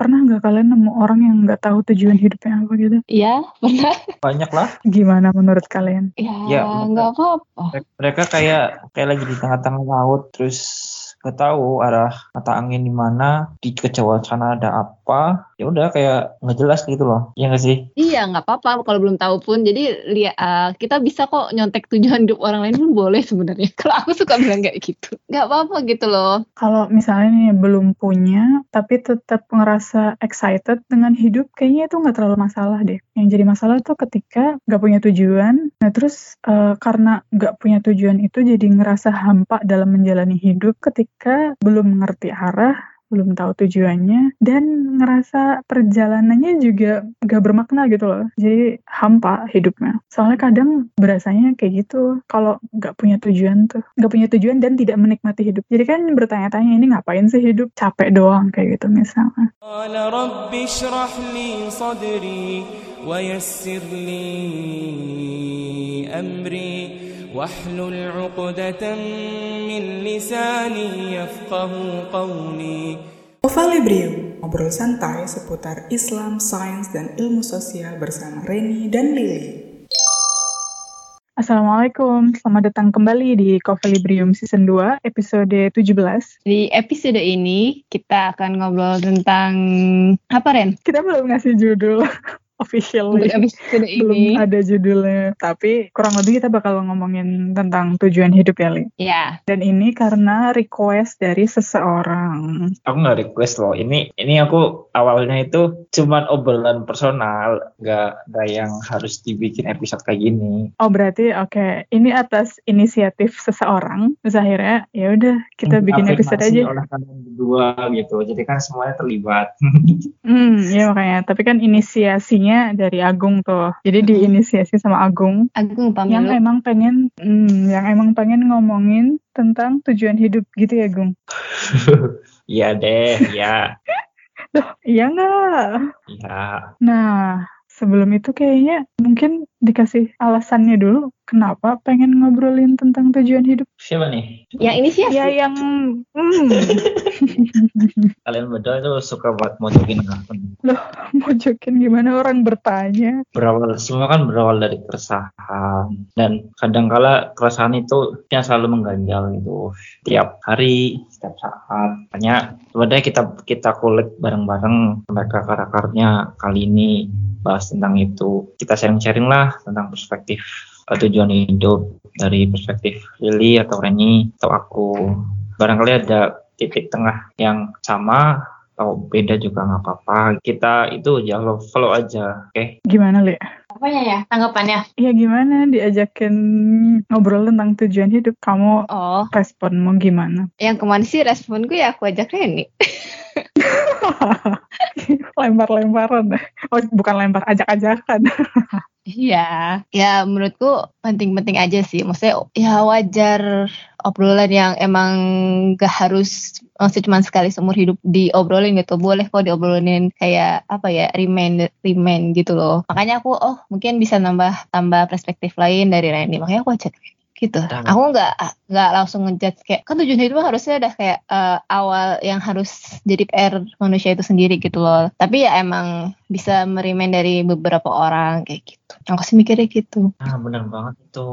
pernah nggak kalian nemu orang yang nggak tahu tujuan hidupnya apa gitu? Iya, pernah. Banyak lah. Gimana menurut kalian? Ya, Ya, nggak apa-apa. Mereka kayak kayak lagi di tengah-tengah laut terus gak tahu arah mata angin di mana di kejauhan sana ada apa ya udah kayak nggak jelas gitu loh ya nggak sih Iya, nggak apa-apa kalau belum tahu pun. Jadi lihat eh, kita bisa kok nyontek tujuan hidup orang lain pun boleh sebenarnya. Kalau aku suka bilang kayak gitu. Nggak apa-apa gitu loh. Kalau misalnya nih belum punya, tapi tetap ngerasa excited dengan hidup, kayaknya itu nggak terlalu masalah deh. Yang jadi masalah tuh ketika nggak punya tujuan, nah terus eh, karena nggak punya tujuan itu jadi ngerasa hampa dalam menjalani hidup ketika belum mengerti arah, belum tahu tujuannya. Dan ngerasa perjalanannya juga gak bermakna gitu loh. Jadi hampa hidupnya. Soalnya kadang berasanya kayak gitu kalau gak punya tujuan tuh. Gak punya tujuan dan tidak menikmati hidup. Jadi kan bertanya-tanya ini ngapain sih hidup? Capek doang kayak gitu misalnya. صدري ويسر لي أمري واحلل عقدة من لساني يفقه قولي Ovalibrium, ngobrol santai seputar Islam, sains, dan ilmu sosial bersama Reni dan Lily. Assalamualaikum, selamat datang kembali di Covelibrium Season 2, episode 17. Di episode ini kita akan ngobrol tentang apa Ren? Kita belum ngasih judul official belum ini. ada judulnya. Tapi kurang lebih kita bakal ngomongin tentang tujuan hidup ya, Li. Ya, Dan ini karena request dari seseorang. aku nggak request loh ini ini aku awalnya itu cuman obrolan personal nggak ada yang harus dibikin episode kayak gini Oh berarti oke, ini atas inisiatif seseorang. Terus akhirnya ya udah kita bikin episode aja. oleh kalian berdua gitu jadi kan semuanya terlibat Hmm, ya makanya. Tapi kan inisiasinya dari Agung tuh. Jadi diinisiasi sama Agung. Agung yang pamilu. emang pengen hmm, yang emang pengen ngomongin tentang tujuan hidup gitu ya Gung iya deh ya Duh, iya nggak? Ya nah sebelum itu kayaknya mungkin dikasih alasannya dulu kenapa pengen ngobrolin tentang tujuan hidup. Siapa nih? Yang inisiasi. ya yang hmm, kalian berdua itu suka buat mojokin aku mojokin gimana orang bertanya? Berawal semua kan berawal dari keresahan. Dan kadangkala keresahan itu yang selalu mengganjal gitu. Tiap hari setiap saat. Makanya sebenarnya kita kita kulik bareng-bareng mereka akar-akarnya kali ini bahas tentang itu. Kita sharing-sharing lah tentang perspektif eh, tujuan hidup dari perspektif Lily atau Reni atau aku. Barangkali ada titik tengah yang sama atau beda juga nggak apa-apa. Kita itu aja follow, follow aja oke? Gimana li Apanya ya? Tanggapannya? ya gimana? Diajakin ngobrol tentang tujuan hidup kamu. Oh, responmu gimana? Yang kemarin sih responku ya aku ajak Reni. lempar-lemparan. Oh bukan lempar ajak-ajakan. Iya, ya menurutku penting-penting aja sih. Maksudnya ya wajar obrolan yang emang gak harus maksudnya cuma sekali seumur hidup diobrolin gitu. Boleh kok diobrolin kayak apa ya remind remind gitu loh. Makanya aku oh mungkin bisa nambah tambah perspektif lain dari Randy. Makanya aku Randy gitu. Dan- Aku nggak nggak langsung ngejudge kayak kan tujuan hidup harusnya udah kayak eh, awal yang harus jadi PR manusia itu sendiri gitu loh. Tapi ya emang bisa merimain dari beberapa orang kayak gitu. Aku sih mikirnya gitu. Nah, benar banget itu.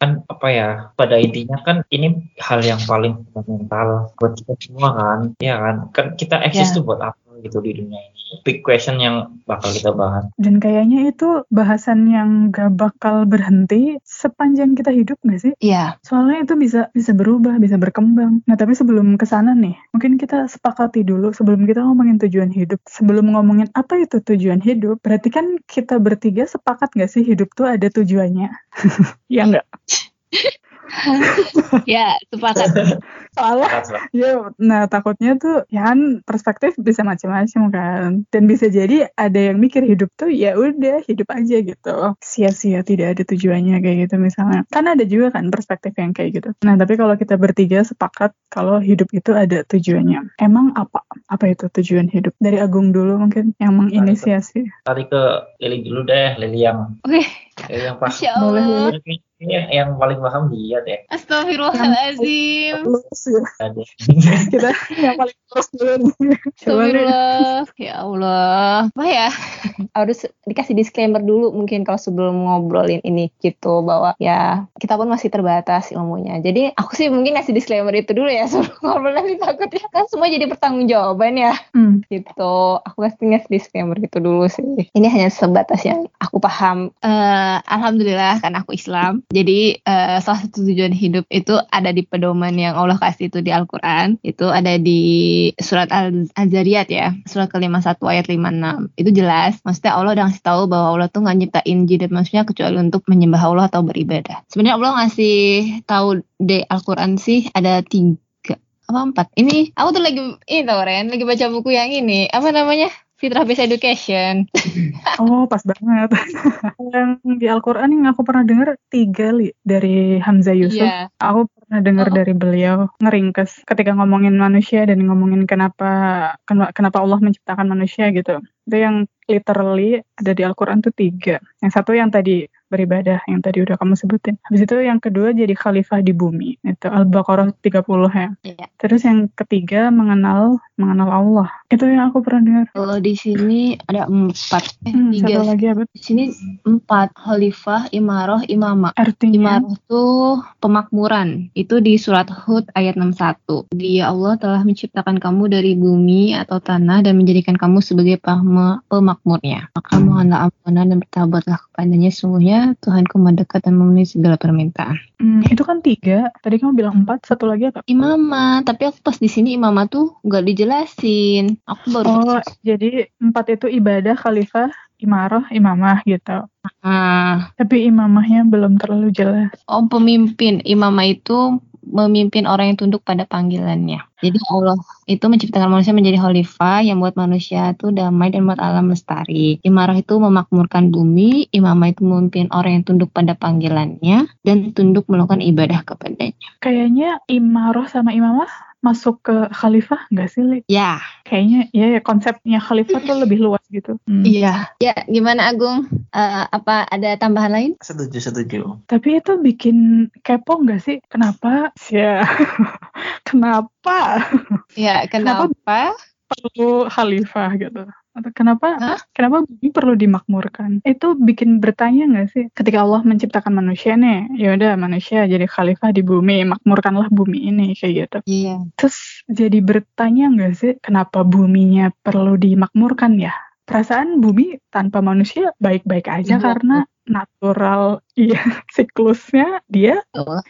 Kan apa ya, pada intinya kan ini hal yang paling fundamental buat kita semua kan. Iya kan? Kan kita eksis Ya. tuh buat apa gitu di dunia ini. Big question yang bakal kita bahas. Dan kayaknya itu bahasan yang gak bakal berhenti sepanjang kita hidup gak sih? Iya, Soalnya itu bisa bisa berubah, bisa berkembang. Nah tapi sebelum ke sana nih, mungkin kita sepakati dulu sebelum kita ngomongin tujuan hidup. Sebelum ngomongin apa itu tujuan hidup, berarti kan kita bertiga sepakat gak sih hidup tuh ada tujuannya? ya enggak? ya sepakat. Soalnya Ya, nah takutnya tuh ya kan perspektif bisa macam-macam kan. Dan bisa jadi ada yang mikir hidup tuh ya udah hidup aja gitu. Sia-sia tidak ada tujuannya kayak gitu misalnya. Kan ada juga kan perspektif yang kayak gitu. Nah, tapi kalau kita bertiga sepakat kalau hidup itu ada tujuannya. Emang apa? Apa itu tujuan hidup? Dari Agung dulu mungkin yang menginisiasi. Tarik ke Lili dulu deh, Lili yang Oke, Eh, yang pas Allah. boleh. yang, yang paling paham dia deh. Astagfirullahaladzim. Lulus ya. Kita yang paling lulus dulu. Astagfirullah. Ya Allah. Apa ya? Harus dikasih disclaimer dulu mungkin kalau sebelum ngobrolin ini gitu bahwa ya kita pun masih terbatas ilmunya. Jadi aku sih mungkin ngasih disclaimer itu dulu ya sebelum ngobrol nanti takut ya kan semua jadi pertanggungjawaban ya Hmm. gitu. Aku kasih ngasih disclaimer gitu dulu sih. Ini hanya sebatas yang aku paham. Eh, Alhamdulillah kan aku Islam. Jadi eh, salah satu tujuan hidup itu ada di pedoman yang Allah kasih itu di Al-Quran. Itu ada di surat Al- Az-Zariyat ya. Surat ke-51 ayat 56. Itu jelas. Maksudnya Allah udah ngasih tahu bahwa Allah tuh nggak nyiptain jin dan manusia kecuali untuk menyembah Allah atau beribadah. Sebenarnya Allah ngasih tahu di Al-Quran sih ada tiga apa empat? Ini aku tuh lagi ini tau Ren lagi baca buku yang ini. Apa namanya Fitrah Based Education Oh, pas banget. yang di Al-Quran yang aku pernah dengar tiga li dari Hamzah Yusuf. Iya Aku pernah dengar Oh. dari beliau ngeringkes ketika ngomongin manusia dan ngomongin kenapa ken- kenapa Allah menciptakan manusia gitu. Itu yang literally ada di Al-Quran tuh tiga. Yang satu yang tadi beribadah, yang tadi udah kamu sebutin. Habis itu yang kedua jadi khalifah di bumi. Itu Al-Baqarah 30 ya. Iya. Terus yang ketiga mengenal mengenal Allah. Itu yang aku pernah dengar. kalau di sini ada empat eh Hmm, tiga satu lagi apa? di sini empat Khalifah Imaroh Imamah Artinya Imaroh itu pemakmuran itu di surat Hud ayat 61 Dia Allah telah menciptakan kamu dari bumi atau tanah dan menjadikan kamu sebagai pemakmurnya maka mohonlah ampunan dan bertawabatlah kepadanya sungguhnya Tuhanku mendekat dan memenuhi segala permintaan Hmm, itu kan tiga. Tadi kamu bilang empat, satu lagi apa? Imamah tapi aku pas di sini imamah tuh nggak dijelasin aku baru Oh, jadi empat itu ibadah, khalifah, imarah, imamah gitu. Ah, Tapi imamahnya belum terlalu jelas. Oh, pemimpin. Imamah itu memimpin orang yang tunduk pada panggilannya. Jadi Allah itu menciptakan manusia menjadi khalifah yang buat manusia itu damai dan buat alam lestari. Imarah itu memakmurkan bumi, imamah itu memimpin orang yang tunduk pada panggilannya dan tunduk melakukan ibadah kepadanya. Kayaknya imarah sama imamah masuk ke khalifah nggak sih, Li? Ya, Kayaknya ya, ya konsepnya khalifah tuh lebih luas gitu. Hmm. iya. Ya, gimana Agung? Eh, apa ada tambahan lain? Setuju, setuju. Tapi itu bikin kepo nggak sih? Kenapa? Ya, kenapa Ya, kenapa? perlu khalifah gitu? Atau kenapa? Hah? Kenapa bumi perlu dimakmurkan? Itu bikin bertanya nggak sih? Ketika Allah menciptakan manusia nih, ya udah manusia jadi khalifah di bumi, makmurkanlah bumi ini kayak gitu. Iya. Terus jadi bertanya nggak sih, kenapa buminya perlu dimakmurkan ya? Perasaan bumi tanpa manusia baik-baik aja Iya. karena natural, iya siklusnya dia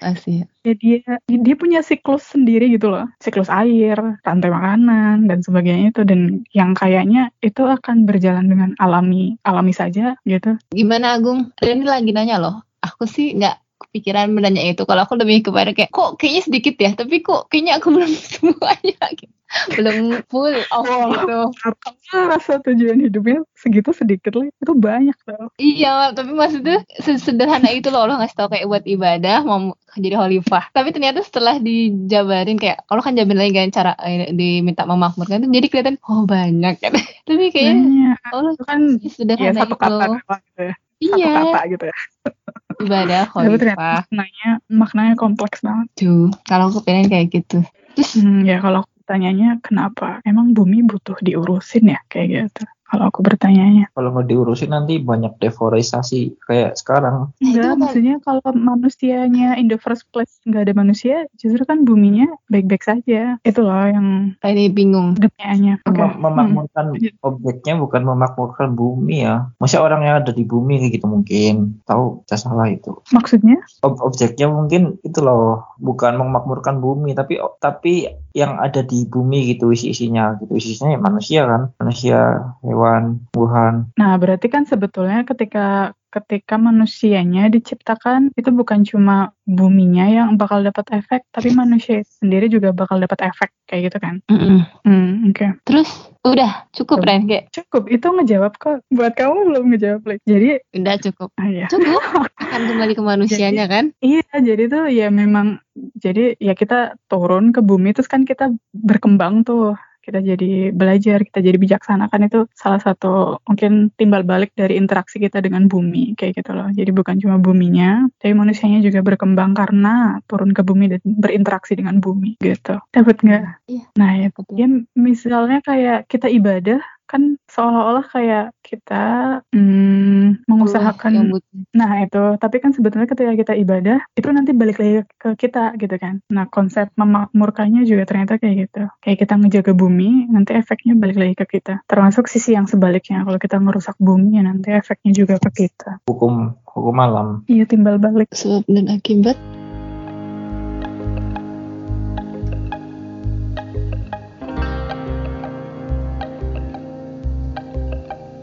kasih. ya dia dia punya siklus sendiri gitu loh siklus air rantai makanan dan sebagainya itu dan yang kayaknya itu akan berjalan dengan alami alami saja gitu Gimana Agung? Ini lagi nanya loh. Aku sih nggak kepikiran menanya itu. Kalau aku lebih kepada kayak, kok kayaknya sedikit ya, tapi kok kayaknya aku belum semuanya gitu. Belum full off Wow. gitu. karena rasa tujuan hidupnya segitu sedikit lah itu banyak tau Iya, tapi maksudnya sederhana itu loh Allah ngasih tau kayak buat ibadah mau jadi khalifah. Tapi ternyata setelah dijabarin kayak Allah kan jabarin lagi kan cara eh, diminta memakmurkan itu jadi kelihatan oh banyak kan. tapi kayaknya Banyak. Allah itu kan ya sederhana satu itu. kata gitu ya satu Iya, kata gitu ya ibadah tapi ternyata khalifah. maknanya maknanya kompleks banget Tuh, kalau aku pengen kayak gitu. Terus Hmm, ya kalau aku tanyanya kenapa emang bumi butuh diurusin ya kayak gitu kalau aku bertanyanya Kalau nggak diurusin nanti banyak deforestasi kayak sekarang. Nah, Enggak, maksudnya kalau manusianya in the first place nggak ada manusia, justru kan buminya baik-baik saja. Itu loh yang kayak bingung. demiannya. Oke. Mem- memakmurkan Lanjut. objeknya bukan memakmurkan bumi ya. Masa orang yang ada di bumi kayak gitu mungkin. Tahu saya salah itu. Hmm. Maksudnya? Ob- objeknya mungkin itu loh bukan memakmurkan bumi tapi tapi yang ada di bumi gitu isi-isinya gitu. Isinya ya manusia kan. Manusia hewan tumbuhan Nah, berarti kan sebetulnya ketika ketika manusianya diciptakan itu bukan cuma buminya yang bakal dapat efek, tapi manusia sendiri juga bakal dapat efek kayak gitu kan. Mm-mm. Hmm, oke. Terus udah cukup Ren kayak Cukup, itu ngejawab kok. Buat kamu belum ngejawab lagi. Jadi, udah cukup. ah, ya. Cukup. Akan kembali ke manusianya kan? Iya, jadi tuh ya memang jadi ya kita turun ke bumi terus kan kita berkembang tuh. Kita jadi belajar, kita jadi bijaksana kan itu salah satu mungkin timbal balik dari interaksi kita dengan bumi kayak gitu loh. Jadi bukan cuma buminya, tapi manusianya juga berkembang karena turun ke bumi dan berinteraksi dengan bumi gitu. Dapat nggak? Iya. Nah ya, ya misalnya kayak kita ibadah kan seolah-olah kayak kita mm, yang mengusahakan. Nah itu, tapi kan sebetulnya ketika kita ibadah, itu nanti balik lagi ke kita gitu kan. Nah konsep memakmurkannya juga ternyata kayak gitu. Kayak kita ngejaga bumi, nanti efeknya balik lagi ke kita. Termasuk sisi yang sebaliknya, kalau kita ngerusak bumi, ya nanti efeknya juga ke kita. Hukum hukum alam. Iya timbal balik. Sebab dan akibat.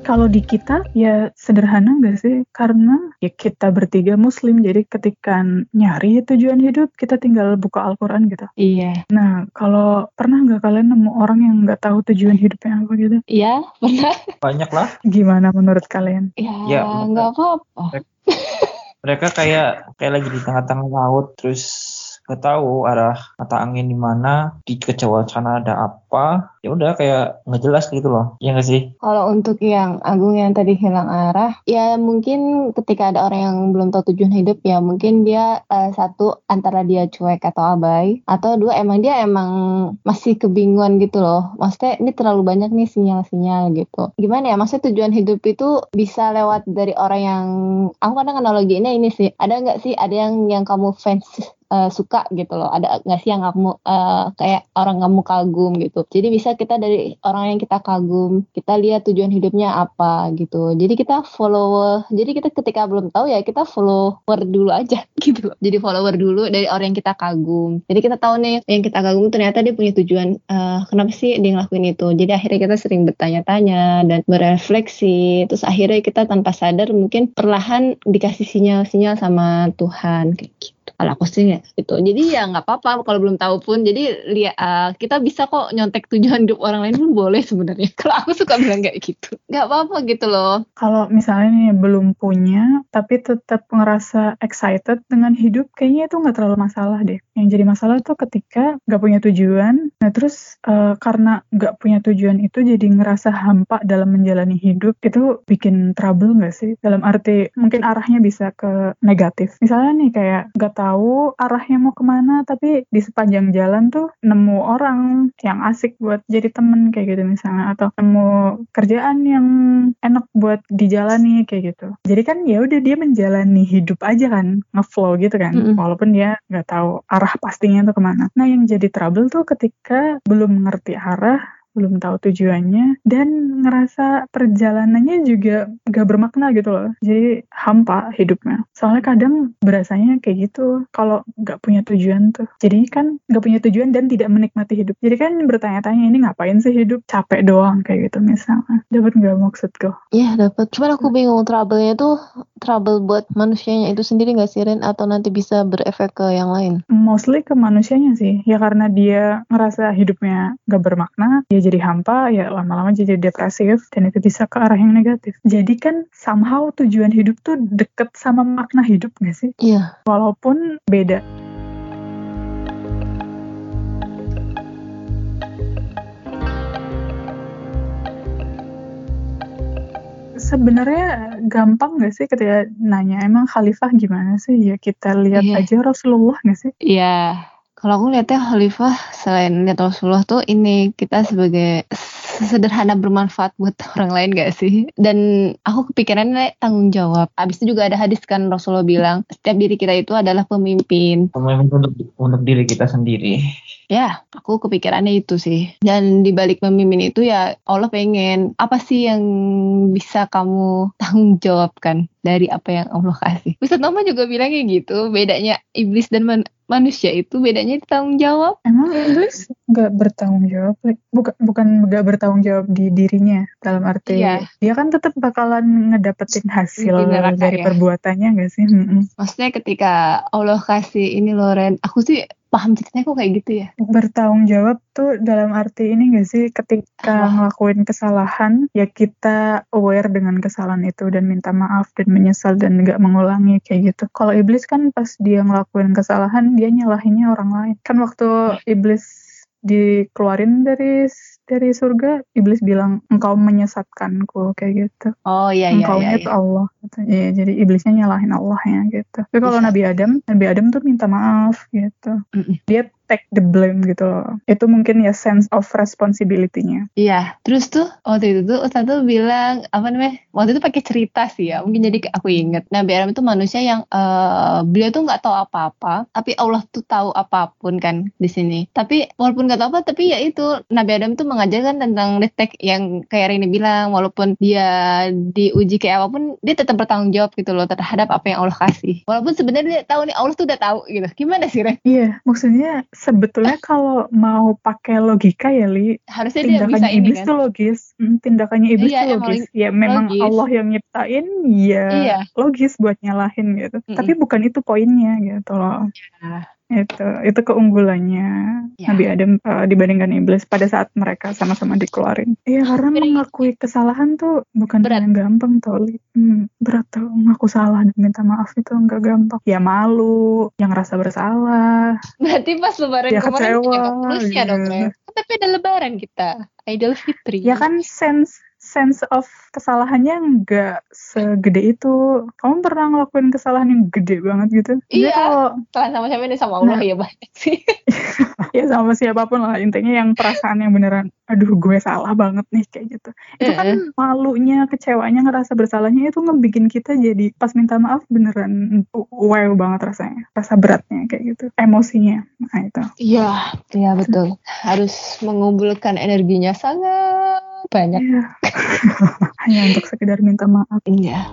Kalau di kita ya sederhana nggak sih? Karena ya kita bertiga muslim, jadi ketika nyari tujuan hidup, kita tinggal buka Al-Quran gitu. Iya. Nah kalau pernah nggak kalian nemu orang yang nggak tahu tujuan hidupnya apa gitu? Iya, pernah. Banyak lah. Gimana menurut kalian? Ya, Ya, nggak apa-apa. Mereka kayak kayak lagi di tengah-tengah laut terus nggak tahu arah mata angin di mana di kejauhan sana ada apa ya udah kayak nggak jelas gitu loh ya nggak sih Kalau untuk yang Agung yang tadi hilang arah, ya mungkin ketika ada orang yang belum tahu tujuan hidup, ya mungkin dia eh, satu antara dia cuek atau abai, atau dua emang dia emang masih kebingungan gitu loh. Maksudnya ini terlalu banyak nih sinyal-sinyal gitu. Gimana ya? Maksudnya tujuan hidup itu bisa lewat dari orang yang, aku kadang analoginya ini sih. Ada nggak sih ada yang yang kamu fans eh, suka gitu loh. Ada nggak sih yang kamu eh, kayak orang kamu kagum gitu. Jadi bisa kita dari orang yang kita kagum, kita lihat tujuan hidupnya apa gitu. Jadi kita follow. Jadi kita ketika belum tahu ya kita follower dulu aja gitu. Jadi follower dulu dari orang yang kita kagum. Jadi kita tahu nih yang kita kagum ternyata dia punya tujuan. eh, kenapa sih dia ngelakuin itu? Jadi akhirnya kita sering bertanya-tanya dan berefleksi. Terus akhirnya kita tanpa sadar mungkin perlahan dikasih sinyal-sinyal sama Tuhan kayak gitu kalau aku sih gitu. Jadi ya nggak apa-apa kalau belum tahu pun. Jadi lihat eh, kita bisa kok nyontek tujuan hidup orang lain pun boleh sebenarnya. Kalau aku suka bilang kayak gitu. Nggak apa-apa gitu loh. Kalau misalnya nih belum punya, tapi tetap ngerasa excited dengan hidup, kayaknya itu nggak terlalu masalah deh. Yang jadi masalah tuh ketika nggak punya tujuan, nah terus eh, karena nggak punya tujuan itu jadi ngerasa hampa dalam menjalani hidup, itu bikin trouble nggak sih? Dalam arti mungkin arahnya bisa ke negatif. Misalnya nih kayak nggak tahu arahnya mau ke mana, tapi di sepanjang jalan tuh nemu orang yang asik buat jadi temen kayak gitu misalnya, atau nemu kerjaan yang enak buat dijalani kayak gitu. Jadi kan ya udah dia menjalani hidup aja kan, ngeflow gitu kan, Mm-mm. walaupun dia nggak tahu arah pastinya tuh ke mana. Nah yang jadi trouble tuh ketika belum mengerti arah, belum tahu tujuannya, dan ngerasa perjalanannya juga gak bermakna gitu loh. Jadi hampa hidupnya. Soalnya kadang berasanya kayak gitu kalau nggak punya tujuan tuh. Jadi kan nggak punya tujuan dan tidak menikmati hidup. Jadi kan bertanya-tanya ini ngapain sih hidup? Capek doang kayak gitu misalnya. Dapat nggak maksudku? Iya dapat. Cuman aku bingung trouble-nya tuh trouble buat manusianya itu sendiri nggak sih Ren? Atau nanti bisa berefek ke yang lain? Mostly ke manusianya sih. Ya karena dia ngerasa hidupnya gak bermakna, dia jadi hampa, ya lama-lama jadi depresif, dan itu bisa ke arah yang negatif. Jadi kan somehow tujuan hidup tuh deket sama makna hidup gak sih? Iya. Walaupun beda. Sebenarnya gampang gak sih ketika nanya emang khalifah gimana sih? Ya kita lihat Iya. aja Rasulullah gak sih? Iya. Kalau aku lihatnya khalifah selain lihat Rasulullah tuh ini kita sebagai sederhana bermanfaat buat orang lain gak sih? Dan aku kepikirannya tanggung jawab. Abis itu juga ada hadis kan Rasulullah bilang setiap diri kita itu adalah pemimpin. pemimpin untuk untuk diri kita sendiri Ya, aku kepikirannya itu sih. Dan di balik memimpin itu ya Allah pengen apa sih yang bisa kamu tanggung jawabkan dari apa yang Allah kasih. Ustaz Noma juga bilangnya gitu. Bedanya iblis dan man- manusia itu bedanya tanggung jawab. Emang iblis nggak bertanggung jawab? Bukan bukan nggak bertanggung jawab di dirinya dalam arti Iya. dia kan tetap bakalan ngedapetin hasil neraka, dari ya. perbuatannya nggak sih? Mm-mm. Maksudnya ketika Allah kasih ini Loren, aku sih paham ceritanya kok kayak gitu ya. Bertanggung jawab tuh dalam arti ini nggak sih ketika Apa? ngelakuin kesalahan ya kita aware dengan kesalahan itu dan minta maaf dan menyesal dan nggak mengulangi kayak gitu. Kalau iblis kan pas dia ngelakuin kesalahan dia nyalahinnya orang lain. Kan waktu iblis dikeluarin dari dari surga, iblis bilang engkau menyesatkanku kayak gitu. Oh iya iya Engkau iya. itu iya. Allah. Gitu. Iya, jadi iblisnya nyalahin Allah ya gitu. Tapi kalau Bisa. Nabi Adam, Nabi Adam tuh minta maaf gitu. Mm-mm. Dia take the blame gitu loh. Itu mungkin ya sense of responsibility-nya. Iya, terus tuh waktu itu tuh Ustaz tuh bilang apa namanya? Waktu itu pakai cerita sih ya, mungkin jadi aku inget. Nabi Adam itu manusia yang eh, beliau tuh nggak tahu apa-apa, tapi Allah tuh tahu apa pun kan di sini. Tapi walaupun nggak tahu apa, tapi ya itu Nabi Adam tuh mengajarkan tentang detek yang kayak Rini bilang, walaupun dia diuji kayak apa pun, dia tetap bertanggung jawab gitu loh terhadap apa yang Allah kasih. Walaupun sebenarnya dia tahu nih Allah tuh udah tahu gitu. Gimana sih Ren? Iya, maksudnya sebetulnya kalau mau pakai logika ya Li, Harusnya dia bisa tindakannya ini iblis kan? tuh logis. Hmm, tindakannya iblis Iya, tuh logis. Ya memang logis. Allah yang nyiptain, ya Iya. logis buat nyalahin gitu. Mm-mm. Tapi bukan itu poinnya gitu loh. Ya. Itu itu keunggulannya Ya. Nabi Adam eh, dibandingkan iblis pada saat mereka sama-sama dikeluarin. Iya, karena Tapi- mengakui kesalahan tuh bukan Berat. yang gampang tuh. Hmm, berat tuh ngaku salah dan minta maaf itu enggak gampang. Ya malu, yang rasa bersalah. Berarti pas lebaran Ya, kemarin kecewa, punya plusnya dong. Kan Tapi ada lebaran kita, Idul Fitri. Ya kan sense sense of kesalahannya nggak segede itu. Kamu pernah ngelakuin kesalahan yang gede banget gitu? Iya. kalau Setelah sama siapa ini sama Allah Nah. ya banyak sih. ya sama siapa pun lah intinya yang perasaan yang beneran aduh gue salah banget nih kayak gitu itu kan malunya kecewanya ngerasa bersalahnya itu ngebikin kita jadi pas minta maaf beneran wow banget rasanya rasa beratnya kayak gitu emosinya nah itu Iya, iya betul. Harus mengumpulkan energinya sangat banyak. Iya. hanya untuk sekedar minta maaf Iya.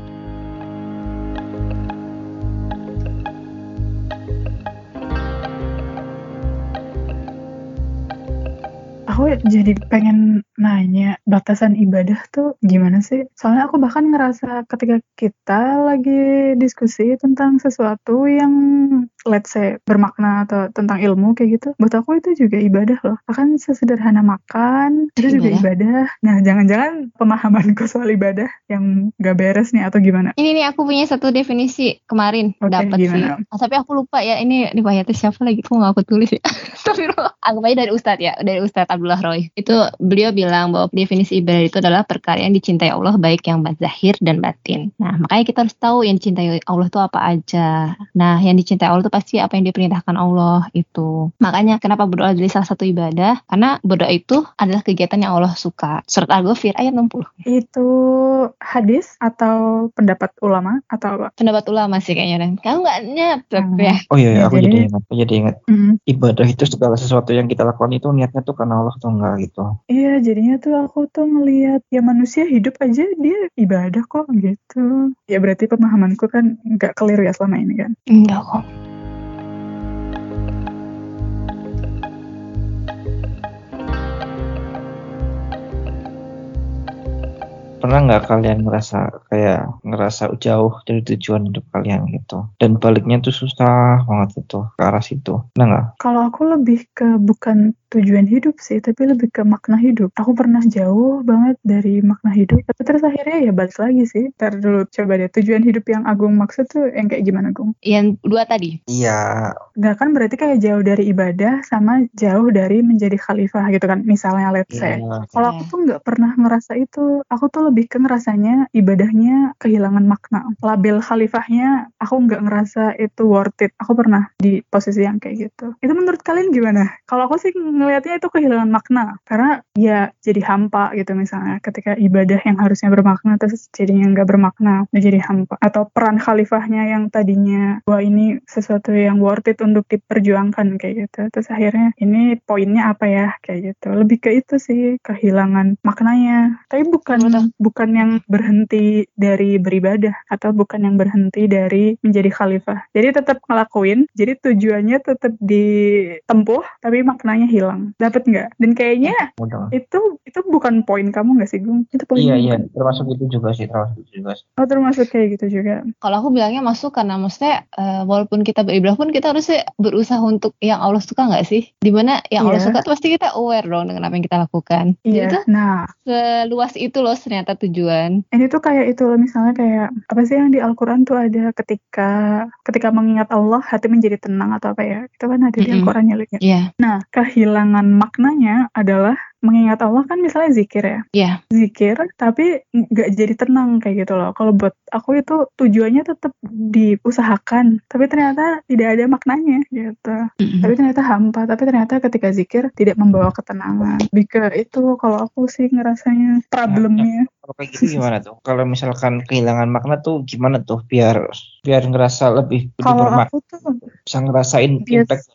aku jadi pengen nanya batasan ibadah tuh gimana sih? Soalnya aku bahkan ngerasa ketika kita lagi diskusi tentang sesuatu yang let's say bermakna atau tentang ilmu kayak gitu, buat aku itu juga ibadah loh. Bahkan sesederhana makan itu juga ibadah. Nah, jangan-jangan pemahamanku soal ibadah yang gak beres nih atau gimana? Ini nih aku punya satu definisi kemarin Oke, dapat sih. gimana? Ah, tapi aku lupa ya ini riwayatnya siapa lagi? Aku nggak aku tulis ya. tapi anggap aja dari Ustadz ya, dari Ustadz Abdullah Roy. Itu beliau bilang bahwa definisi ibadah itu adalah perkara yang dicintai Allah baik yang zahir dan batin. Nah makanya kita harus tahu yang dicintai Allah itu apa aja. Nah yang dicintai Allah itu pasti apa yang diperintahkan Allah itu. Makanya kenapa berdoa jadi salah satu ibadah? Karena berdoa itu adalah kegiatan yang Allah suka. Surat Al-Ghafir ayat 60. Itu hadis atau pendapat ulama atau apa? Pendapat ulama sih kayaknya. Dan kamu nggak nyatet Hmm. ya? Oh iya, iya, Ya, aku jadi- jadi ingat, aku jadi ingat. Hmm. Ibadah itu segala sesuatu yang kita lakukan itu niatnya tuh karena Allah tuh enggak gitu. Iya, jadinya tuh aku tuh ngelihat ya manusia hidup aja dia ibadah kok gitu. Ya berarti pemahamanku kan nggak keliru ya selama ini kan. Enggak kok. Pernah nggak kalian ngerasa kayak ngerasa jauh dari tujuan hidup kalian gitu? Dan baliknya tuh susah banget itu ke arah situ. Pernah nggak? Kalau aku lebih ke bukan tujuan hidup sih, tapi lebih ke makna hidup. Aku pernah jauh banget dari makna hidup, tapi terus akhirnya ya balik lagi sih. Ntar dulu coba deh, tujuan hidup yang Agung maksud tuh yang kayak gimana Agung? Yang dua tadi. Iya, Nggak kan berarti kayak jauh dari ibadah sama jauh dari menjadi khalifah gitu kan. Misalnya let's say. iya. Kalau aku tuh nggak pernah ngerasa itu, aku tuh lebih ke ngerasanya ibadahnya kehilangan makna. Label khalifahnya aku nggak ngerasa itu worth it. Aku pernah di posisi yang kayak gitu. Itu menurut kalian gimana? Kalau aku sih ngelihatnya itu kehilangan makna. Karena ya jadi hampa gitu misalnya. Ketika ibadah yang harusnya bermakna terus jadinya nggak bermakna, ya jadi hampa. Atau peran khalifahnya yang tadinya wah ini sesuatu yang worth it untuk diperjuangkan kayak gitu. Terus akhirnya ini poinnya apa ya kayak gitu. Lebih ke itu sih kehilangan maknanya. Tapi bukan Betul. bukan yang berhenti dari beribadah atau bukan yang berhenti dari menjadi khalifah. Jadi tetap ngelakuin. Jadi tujuannya tetap ditempuh tapi maknanya hilang. Dapat nggak? Dan kayaknya Mudah. itu itu bukan poin kamu nggak sih Gung? Itu poin Iya, iya, kan? termasuk itu juga sih, termasuk itu juga sih. Oh termasuk kayak gitu juga. Kalau aku bilangnya masuk karena maksudnya eh, walaupun kita beribadah pun kita harusnya berusaha untuk yang Allah suka nggak sih? Di mana yang Allah Iya. suka tuh pasti kita aware dong dengan apa yang kita lakukan. Jadi Iya. tuh Nah, seluas itu loh ternyata tujuan. ini tuh kayak itu loh misalnya kayak apa sih yang di Al-Qur'an tuh ada ketika ketika mengingat Allah hati menjadi tenang atau apa ya? Itu kan ada di. Al-Qur'an ya. Iya. Nah, kehilangan maknanya adalah mengingat Allah kan misalnya zikir ya. Iya. Zikir tapi nggak jadi tenang kayak gitu loh. Kalau buat aku itu tujuannya tetap diusahakan, tapi ternyata tidak ada maknanya gitu. Mm-mm. Tapi ternyata hampa, tapi ternyata ketika zikir tidak membawa ketenangan. Lebih ke itu kalau aku sih ngerasanya problemnya. Kalau kayak gitu gimana tuh? Kalau misalkan kehilangan makna tuh gimana tuh biar biar ngerasa lebih lebih Kalau bermakna, aku tuh bisa ngerasain Bias- impact.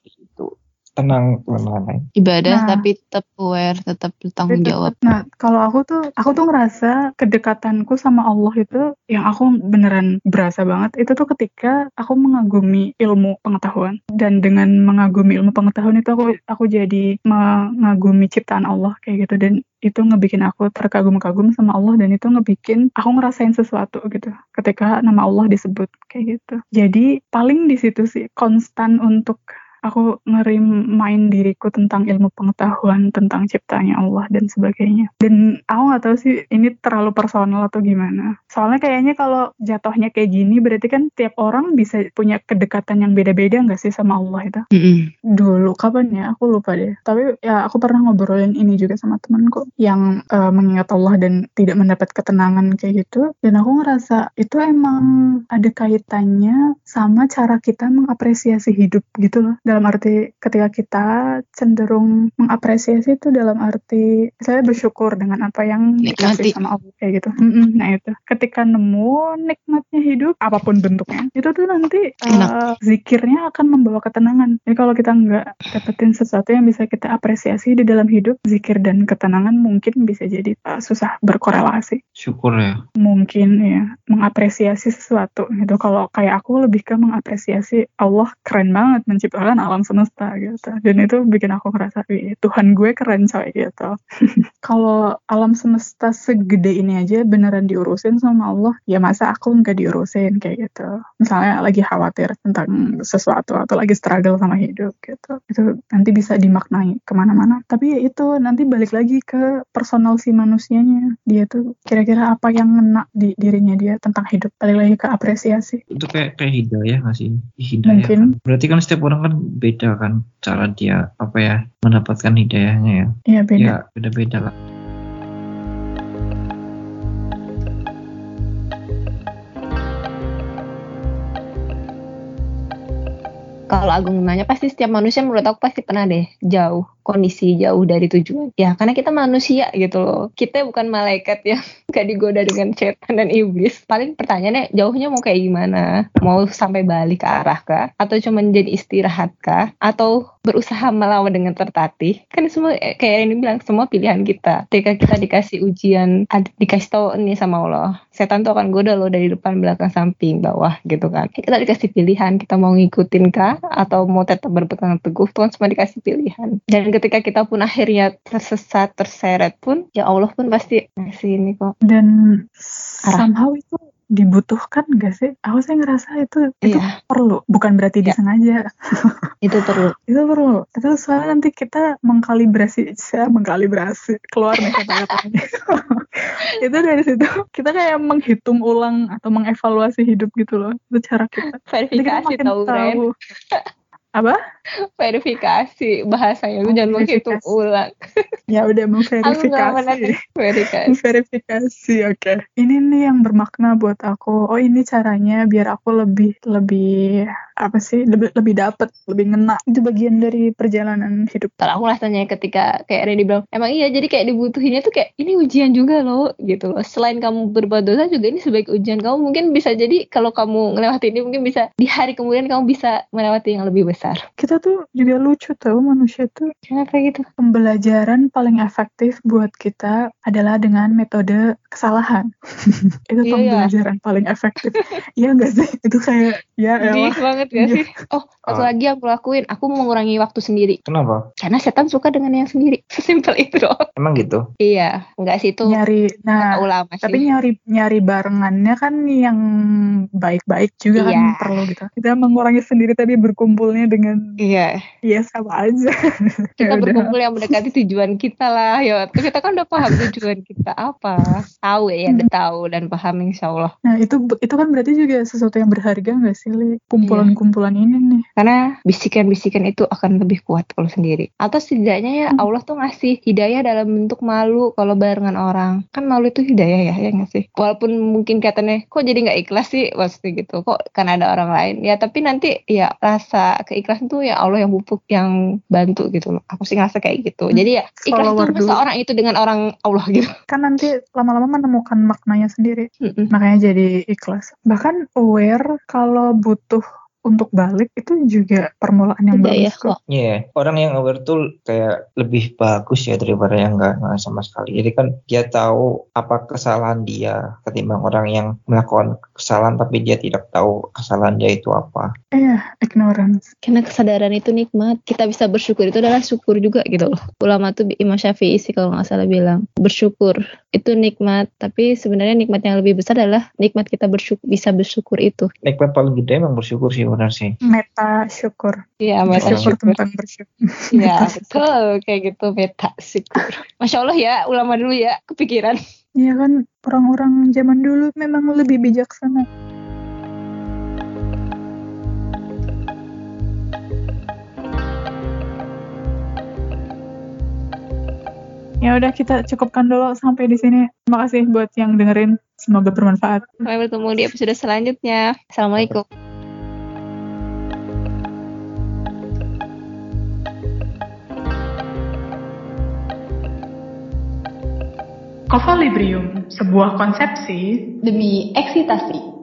Tenang lain-lain. Ibadah Nah. tapi tetap aware, tetap bertanggung jawab. Nah, kalau aku tuh, aku tuh ngerasa kedekatanku sama Allah itu yang aku beneran berasa banget itu tuh ketika aku mengagumi ilmu pengetahuan dan dengan mengagumi ilmu pengetahuan itu aku aku jadi mengagumi ciptaan Allah kayak gitu dan itu ngebikin aku terkagum-kagum sama Allah dan itu ngebikin aku ngerasain sesuatu gitu ketika nama Allah disebut kayak gitu. Jadi paling di situ sih konstan untuk aku ngerimain diriku tentang ilmu pengetahuan tentang ciptanya Allah dan sebagainya. Dan aku nggak tahu sih ini terlalu personal atau gimana. Soalnya kayaknya kalau jatuhnya kayak gini berarti kan tiap orang bisa punya kedekatan yang beda-beda nggak sih sama Allah itu? Mm-mm. Dulu kapan ya? Aku lupa deh. Tapi ya aku pernah ngobrolin ini juga sama temanku yang eh, mengingat Allah dan tidak mendapat ketenangan kayak gitu. Dan aku ngerasa itu emang ada kaitannya sama cara kita mengapresiasi hidup gitu loh. Dalam arti ketika kita cenderung mengapresiasi itu dalam arti saya bersyukur dengan apa yang Nikmati. dikasih sama Allah kayak gitu. Mm-mm, nah itu. Ketika nemu nikmatnya hidup apa pun bentuknya, itu tuh nanti Enak. zikirnya akan membawa ketenangan. Jadi kalau kita nggak dapetin sesuatu yang bisa kita apresiasi di dalam hidup, zikir dan ketenangan mungkin bisa jadi eh, susah berkorelasi. Syukur ya. Mungkin ya mengapresiasi sesuatu gitu. Kalau kayak aku lebih ke mengapresiasi Allah keren banget menciptakan alam semesta gitu. Dan itu bikin aku ngerasa, "Wih, Tuhan gue keren coy gitu. Kalau alam semesta segede ini aja beneran diurusin sama Allah, ya masa aku nggak diurusin kayak gitu. Misalnya lagi khawatir tentang sesuatu atau lagi struggle sama hidup gitu. Itu nanti bisa dimaknai ke mana-mana. Tapi ya itu nanti balik lagi ke personal si manusianya. Dia tuh kira-kira apa yang ngena di dirinya dia tentang hidup. Balik lagi ke apresiasi. Itu kayak kayak hidayah nggak sih? Hidayah Mungkin. kan. Berarti kan setiap orang kan beda kan cara dia apa ya mendapatkan hidayahnya ya. Ya beda. Ya beda-beda lah. Kalau Agung nanya pasti setiap manusia menurut aku pasti pernah deh jauh kondisi jauh dari tujuan. Ya karena kita manusia gitu loh. Kita bukan malaikat yang gak digoda dengan setan dan iblis. Paling pertanyaannya jauhnya mau kayak gimana? Mau sampai balik ke arah kah? Atau cuma jadi istirahat kah? Atau berusaha melawan dengan tertatih? Kan semua eh, kayak yang bilang semua pilihan kita. Ketika kita dikasih ujian, dikasih tahu nih sama Allah. Setan tuh akan goda loh dari depan, belakang, samping, bawah gitu kan. Kita dikasih pilihan, kita mau ngikutin kah? Atau mau tetap berpegang teguh? Tuhan semua dikasih pilihan. Dan ketika kita pun akhirnya tersesat, terseret pun, ya Allah pun pasti ngasih ini kok. Dan Arah. somehow itu dibutuhkan gak sih? Aku sih ngerasa itu itu Iya, perlu, bukan berarti Ya. disengaja. itu perlu. Itu perlu. Itu soalnya nanti kita mengkalibrasi, saya mengkalibrasi keluar nih kata-katanya. itu dari situ kita kayak menghitung ulang atau mengevaluasi hidup gitu loh. Itu cara kita. Kita Verifikasi makin tahu Ren. tahu. Apa? Verifikasi bahasanya itu Oh, jangan verifikasi. ulang. Ya udah pernah memverifikasi. verifikasi. Verifikasi, oke. Ini nih yang bermakna buat aku. Oh ini caranya biar aku lebih lebih apa sih lebih lebih dapet, lebih ngena. Itu bagian dari perjalanan hidup. Kalau aku rasanya ketika kayak Randy bilang, emang iya jadi kayak dibutuhinnya tuh kayak ini ujian juga loh gitu loh. Selain kamu berbuat dosa juga ini sebagai ujian kamu mungkin bisa jadi kalau kamu melewati ini mungkin bisa di hari kemudian kamu bisa melewati yang lebih besar. Kita tuh juga lucu tau manusia tuh. Kenapa gitu? Pembelajaran paling efektif buat kita adalah dengan metode kesalahan. itu Iya, pembelajaran paling efektif. Iya enggak sih? Itu kayak ya elah. Banget gak Iya. sih? Oh, satu Ah. lagi yang aku lakuin, aku mengurangi waktu sendiri. Kenapa? Karena setan suka dengan yang sendiri. Sesimpel itu doang. Emang gitu? Iya, enggak sih itu nyari nah ulama sih. tapi nyari nyari barengannya kan yang baik-baik juga kan Iya. perlu gitu kita mengurangi sendiri tapi berkumpulnya dengan Iya, ya sama aja. kita Ya udah. berkumpul yang mendekati tujuan kita lah. Ya, kita kan udah paham tujuan kita apa. Tahu ya, udah tahu dan paham insya Allah. Nah itu itu kan berarti juga sesuatu yang berharga nggak sih Li? Kumpulan-kumpulan ini nih. Karena bisikan-bisikan itu akan lebih kuat kalau sendiri. Atau setidaknya ya Hmm. Allah tuh ngasih hidayah dalam bentuk malu kalau barengan orang. Kan malu itu hidayah ya, ya nggak sih? Walaupun mungkin katanya, kok jadi nggak ikhlas sih? Maksudnya gitu. Kok karena ada orang lain. Ya tapi nanti ya rasa keikhlasan tuh ya Allah yang pupuk, yang bantu gitu loh. Aku sih ngerasa kayak gitu. Jadi ya ikhlas Follower dulu. orang itu dengan orang Allah gitu. Kan nanti lama-lama menemukan maknanya sendiri. Mm-mm. Makanya jadi ikhlas. Bahkan aware kalau butuh untuk balik itu juga permulaan yang Hidayah bagus kok. Iya, orang yang aware tuh kayak lebih bagus ya daripada yang enggak, sama sekali. Jadi kan dia tahu apa kesalahan dia ketimbang orang yang melakukan kesalahan tapi dia tidak tahu kesalahan dia itu apa. Iya, ignorance. Karena kesadaran itu nikmat. Kita bisa bersyukur itu adalah syukur juga gitu loh. Ulama tuh Imam Syafi'i sih kalau nggak salah bilang bersyukur itu nikmat. Tapi sebenarnya nikmat yang lebih besar adalah nikmat kita bersyukur bisa bersyukur itu. Nikmat paling gede emang bersyukur sih benar sih. Meta syukur. Iya meta Bersyukur syukur. tentang bersyukur. Iya betul kayak gitu meta syukur. Masya Allah ya ulama dulu ya kepikiran. Iya kan orang-orang zaman dulu memang lebih bijaksana. Ya udah kita cukupkan dulu sampai di sini. Terima kasih buat yang dengerin. Semoga bermanfaat. Sampai bertemu di episode selanjutnya. Assalamualaikum. Kovalibrium, sebuah konsepsi Demi eksitasi.